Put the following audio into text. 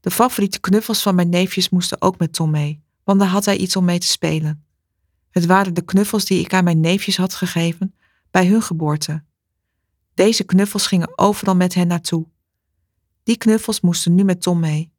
De favoriete knuffels van mijn neefjes moesten ook met Tom mee, want daar had hij iets om mee te spelen. Het waren de knuffels die ik aan mijn neefjes had gegeven bij hun geboorte. Deze knuffels gingen overal met hen naartoe. Die knuffels moesten nu met Tom mee.